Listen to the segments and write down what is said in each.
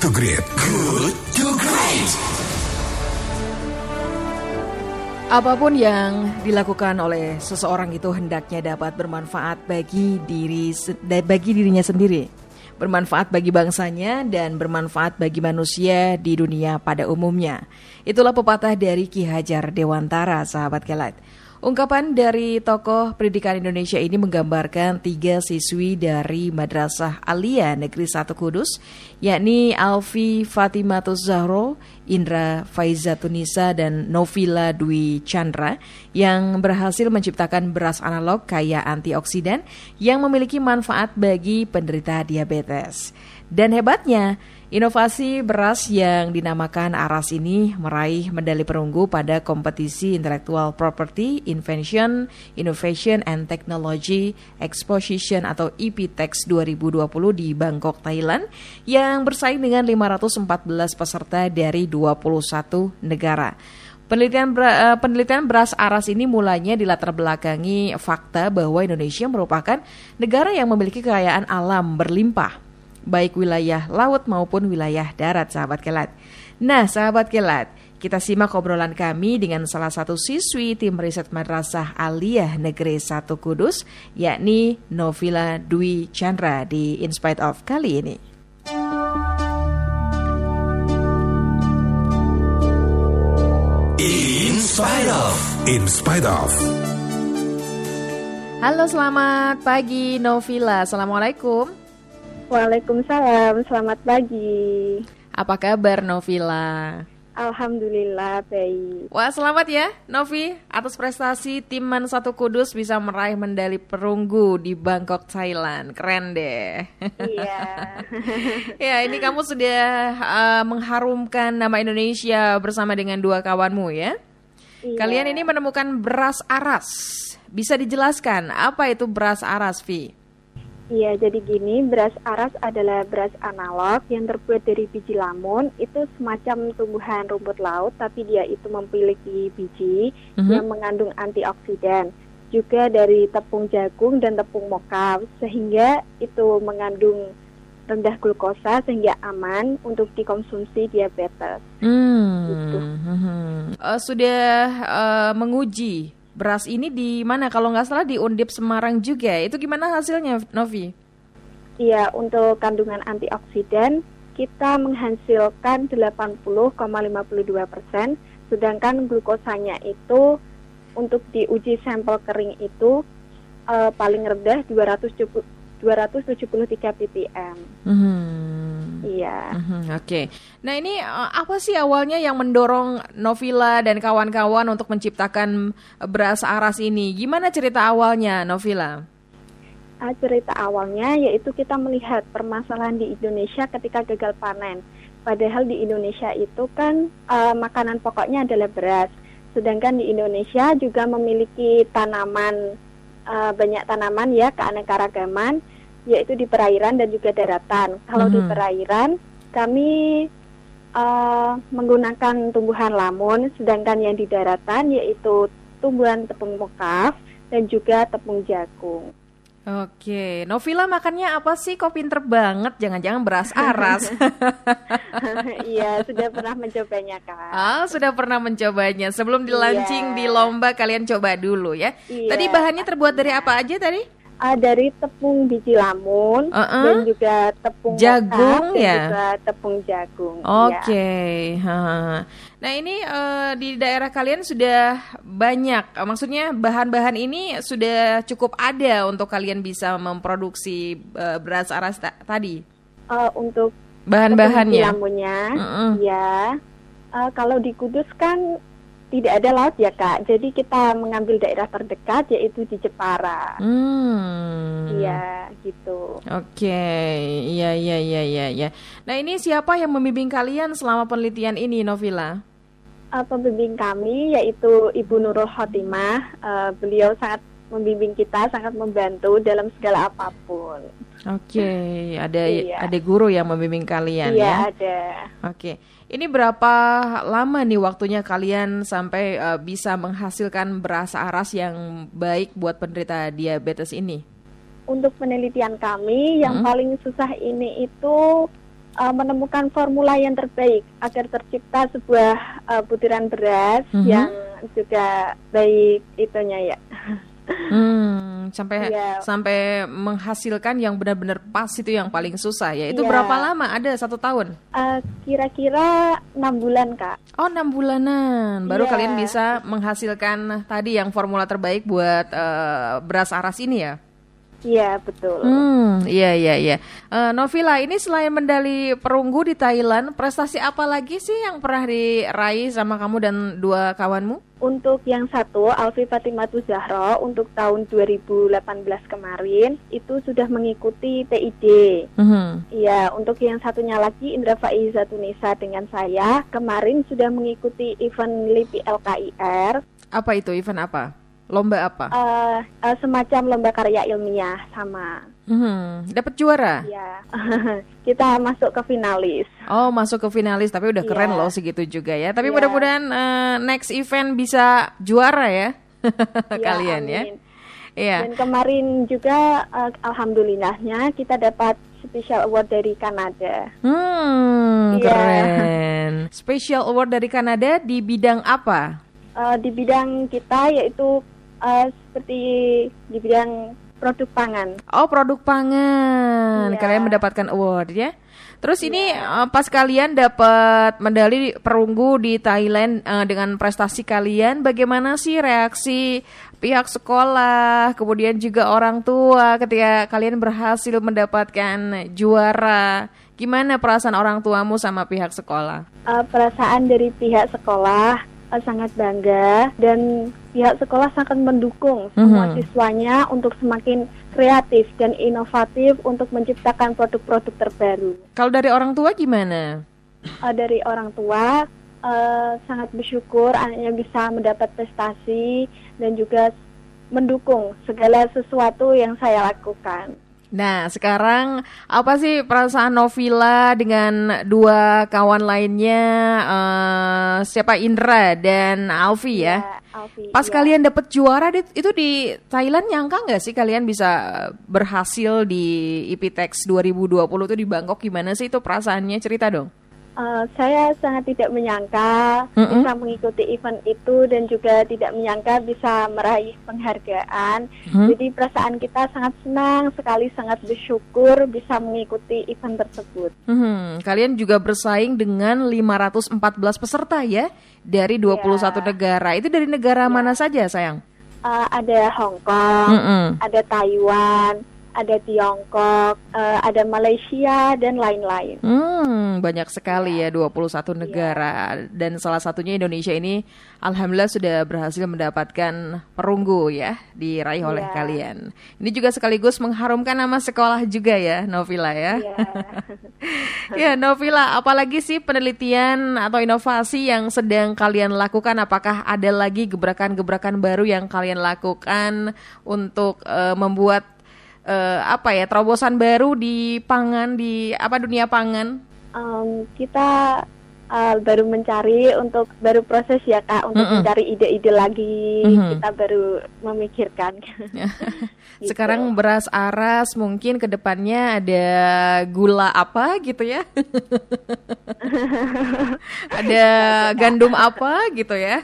to Great. Good to Great. Apa pun yang dilakukan oleh seseorang itu hendaknya dapat bermanfaat bagi diri bagi dirinya sendiri, bermanfaat bagi bangsanya dan bermanfaat bagi manusia di dunia pada umumnya. Itulah pepatah dari Ki Hajar Dewantara, sahabat kelat. Ungkapan dari tokoh pendidikan Indonesia ini menggambarkan tiga siswi dari Madrasah Alia Negeri 1 Kudus, yakni Alfi Fatimatus Zahro, Indra Faizatunisa, dan Novila Dwi Chandra, yang berhasil menciptakan beras analog kaya antioksidan yang memiliki manfaat bagi penderita diabetes. Dan hebatnya, inovasi beras yang dinamakan Aras ini meraih medali perunggu pada kompetisi Intellectual Property, Invention, Innovation and Technology Exposition atau IPTEX 2020 di Bangkok, Thailand yang bersaing dengan 514 peserta dari 21 negara. Penelitian, eh, penelitian beras aras ini mulanya dilatar belakangi fakta bahwa Indonesia merupakan negara yang memiliki kekayaan alam berlimpah baik wilayah laut maupun wilayah darat sahabat kelat. Nah sahabat kelat, kita simak obrolan kami dengan salah satu siswi tim riset Madrasah Aliyah Negeri 1 Kudus, yakni Novila Dwi Chandra di In Spite Of kali ini. In Spite Of. In Spite Of. Halo selamat pagi Novila, Assalamualaikum. Waalaikumsalam, selamat pagi. Apa kabar Novila? Alhamdulillah baik. Wah selamat ya Novi atas prestasi tim Man Satu Kudus bisa meraih medali perunggu di Bangkok Thailand. Keren deh. Iya. ya ini kamu sudah uh, mengharumkan nama Indonesia bersama dengan dua kawanmu ya. Iya. Kalian ini menemukan beras aras. Bisa dijelaskan apa itu beras aras, Vi? Iya, jadi gini, beras aras adalah beras analog yang terbuat dari biji lamun. Itu semacam tumbuhan rumput laut, tapi dia itu memiliki biji mm-hmm. yang mengandung antioksidan. Juga dari tepung jagung dan tepung mokav, sehingga itu mengandung rendah glukosa sehingga aman untuk dikonsumsi diabetes. Hmm. Gitu. Uh, sudah uh, menguji beras ini di mana? Kalau nggak salah di Undip Semarang juga. Itu gimana hasilnya, Novi? Iya, untuk kandungan antioksidan kita menghasilkan 80,52 persen, sedangkan glukosanya itu untuk diuji sampel kering itu uh, paling rendah 273 ppm. Hmm. Mm-hmm, Oke. Okay. Nah ini uh, apa sih awalnya yang mendorong Novila dan kawan-kawan untuk menciptakan beras aras ini? Gimana cerita awalnya, Novila? Uh, cerita awalnya yaitu kita melihat permasalahan di Indonesia ketika gagal panen. Padahal di Indonesia itu kan uh, makanan pokoknya adalah beras. Sedangkan di Indonesia juga memiliki tanaman uh, banyak tanaman ya keanekaragaman yaitu di perairan dan juga daratan. Kalau mm -hmm. di mm-hmm. perairan kami uh, menggunakan tumbuhan lamun, sedangkan yang di daratan yaitu tumbuhan tepung mekaf dan juga tepung jagung. Oke, Novila makannya apa sih? Kok pinter banget? Jangan-jangan beras aras. iya, sudah pernah mencobanya kan. Oh, sudah pernah mencobanya. Sebelum dilaunching iya. di lomba, kalian coba dulu ya. Iya, tadi bahannya terbuat dari apa aja tadi? Uh, dari tepung biji lamun uh -uh. dan juga tepung jagung ya juga tepung jagung. Oke. Okay. Ya. Nah ini uh, di daerah kalian sudah banyak, uh, maksudnya bahan-bahan ini sudah cukup ada untuk kalian bisa memproduksi uh, beras aras ta tadi. Uh, untuk bahan-bahannya, lamunnya, uh -uh. ya. Uh, kalau di Kudus kan tidak ada laut ya kak. Jadi kita mengambil daerah terdekat yaitu di Jepara. Hmm. Iya gitu. Oke, okay. iya iya iya iya. Ya. Nah ini siapa yang membimbing kalian selama penelitian ini, Novila? Uh, pembimbing kami yaitu Ibu Nurul Khotimah. Uh, beliau sangat membimbing kita, sangat membantu dalam segala apa pun. Oke, okay. ada iya. ada guru yang membimbing kalian iya, ya? Iya ada. Oke. Okay. Ini berapa lama nih waktunya kalian sampai uh, bisa menghasilkan beras aras yang baik buat penderita diabetes ini? Untuk penelitian kami yang hmm. paling susah ini itu uh, menemukan formula yang terbaik agar tercipta sebuah uh, butiran beras Mhm. yang juga baik itunya ya. Hmm, sampai Iya. sampai menghasilkan yang benar-benar pas itu yang paling susah ya. Itu Iya. berapa lama? Ada satu tahun. Uh, kira-kira enam bulan kak. Oh enam bulanan baru Iya. kalian bisa menghasilkan tadi yang formula terbaik buat eh, beras aras ini ya. Iya betul. Hmm, iya iya iya. Eh, Novila, ini selain medali perunggu di Thailand, prestasi apa lagi sih yang pernah diraih sama kamu dan dua kawanmu? Untuk yang satu, Alfi Fatimatu Zahro untuk tahun 2018 kemarin itu sudah mengikuti TID. Mhm. Iya, untuk yang satunya lagi Indra Faiza Tunisa dengan saya kemarin sudah mengikuti event LIPI LKIR, Apa itu event apa? Lomba apa? eh, eh, semacam lomba karya ilmiah sama. Mhm. Dapat juara? Ya, kita masuk ke finalis. Oh, masuk ke finalis, tapi udah keren Iya. loh segitu juga ya. Tapi Iya. mudah-mudahan eh, next event bisa juara ya, Ya, kalian ya. amin. Iya. Dan kemarin juga eh, alhamdulillahnya kita dapat special award dari Kanada. Hmm, Iya. keren. Special award dari Kanada di bidang apa? Eh, di bidang kita yaitu eh, seperti di bidang produk pangan. Oh, produk pangan. Iya. Kalian mendapatkan award ya. Terus ini eh, pas kalian dapat medali perunggu di Thailand eh, dengan prestasi kalian, bagaimana sih reaksi pihak sekolah, kemudian juga orang tua ketika kalian berhasil mendapatkan juara? Gimana perasaan orang tuamu sama pihak sekolah? Eh, perasaan dari pihak sekolah eh, sangat bangga dan pihak sekolah sangat mendukung semua Mhm. siswanya untuk semakin kreatif dan inovatif untuk menciptakan produk-produk terbaru. Kalau dari orang tua gimana? Eh, dari orang tua eh, sangat bersyukur anaknya bisa mendapat prestasi dan juga mendukung segala sesuatu yang saya lakukan. Nah, sekarang apa sih perasaan Novila dengan dua kawan lainnya, eh, siapa Indra dan Alfi ya? Alfi, Pas ya. kalian dapet juara itu di Thailand nyangka nggak sih kalian bisa berhasil di IPTEX 2020 itu di Bangkok gimana sih itu perasaannya cerita dong? Eh, saya sangat tidak menyangka Mm-mm. bisa mengikuti event itu dan juga tidak menyangka bisa meraih penghargaan. Hmm? Jadi perasaan kita sangat senang sekali, sangat bersyukur bisa mengikuti event tersebut. Hmm, kalian juga bersaing dengan 514 peserta ya dari 21 Iya. negara. Itu dari negara mana saja sayang? Eh, ada Hong Kong, Mm-mm. ada Taiwan, ada Tiongkok, eh, ada Malaysia dan lain-lain. Hmm, banyak sekali Iya. ya 21 negara dan salah satunya Indonesia ini alhamdulillah sudah berhasil mendapatkan perunggu ya diraih oleh Iya. kalian. Ini juga sekaligus mengharumkan nama sekolah juga ya Novila ya. Ya. Ya Novila, apalagi sih penelitian atau inovasi yang sedang kalian lakukan? Apakah ada lagi gebrakan-gebrakan baru yang kalian lakukan untuk eh, membuat eh, apa ya terobosan baru di pangan di apa dunia pangan? Em, kita eh, baru mencari untuk baru proses ya kak untuk Mm-mm. mencari ide-ide lagi Mhm. kita baru memikirkan. Gitu. Sekarang beras aras mungkin ke depannya ada gula apa gitu ya. ada gandum apa gitu ya.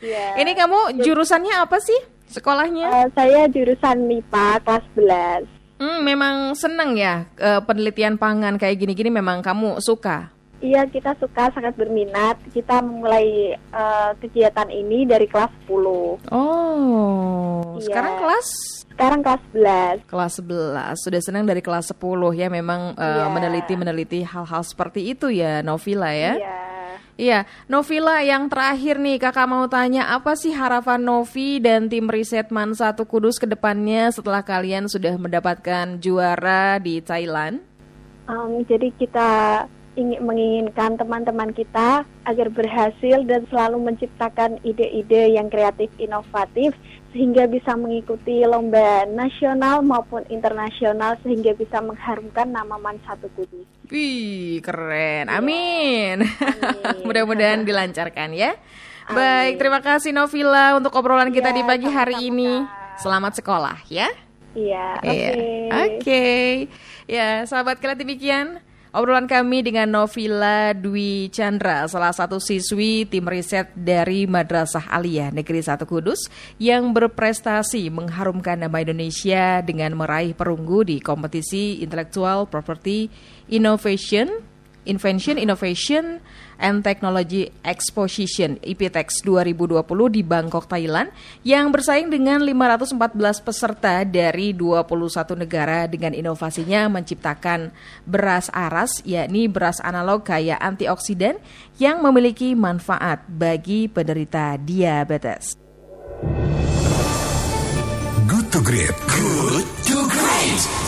Iya. Ini kamu jurusannya apa sih sekolahnya? Eh, saya jurusan MIPA kelas 11. Hmm, memang seneng ya eh, penelitian pangan kayak gini-gini memang kamu suka. Iya kita suka sangat berminat. Kita memulai eh, kegiatan ini dari kelas 10. Oh, Iya. sekarang kelas Sekarang kelas 11. kelas 11 sudah senang dari kelas 10 ya memang Iya. meneliti-meneliti hal-hal seperti itu ya Novila ya. Iya. Iya, Novila yang terakhir nih kakak mau tanya apa sih harapan Novi dan tim riset Man 1 Kudus ke depannya setelah kalian sudah mendapatkan juara di Thailand? Em, jadi kita ingin menginginkan teman-teman kita agar berhasil dan selalu menciptakan ide-ide yang kreatif inovatif sehingga bisa mengikuti lomba nasional maupun internasional sehingga bisa mengharumkan nama Man Satu Kudus. Wih, keren. Amin. Amin. Mudah-mudahan dilancarkan ya. Baik, terima kasih Novila untuk obrolan kita Iya, di pagi hari sama-sama, ini. Selamat sekolah ya. Iya, oke. Iya. Oke. Ya, sahabat kalian demikian Obrolan kami dengan Novila Dwi Chandra, salah satu siswi tim riset dari Madrasah Aliyah Negeri 1 Kudus yang berprestasi mengharumkan nama Indonesia dengan meraih perunggu di kompetisi Intellectual Property Innovation Invention, Innovation, and Technology Exposition IPTEX 2020 di Bangkok, Thailand yang bersaing dengan 514 peserta dari 21 negara dengan inovasinya menciptakan beras aras yakni beras analog kaya antioksidan yang memiliki manfaat bagi penderita diabetes. Good to great. Good to great.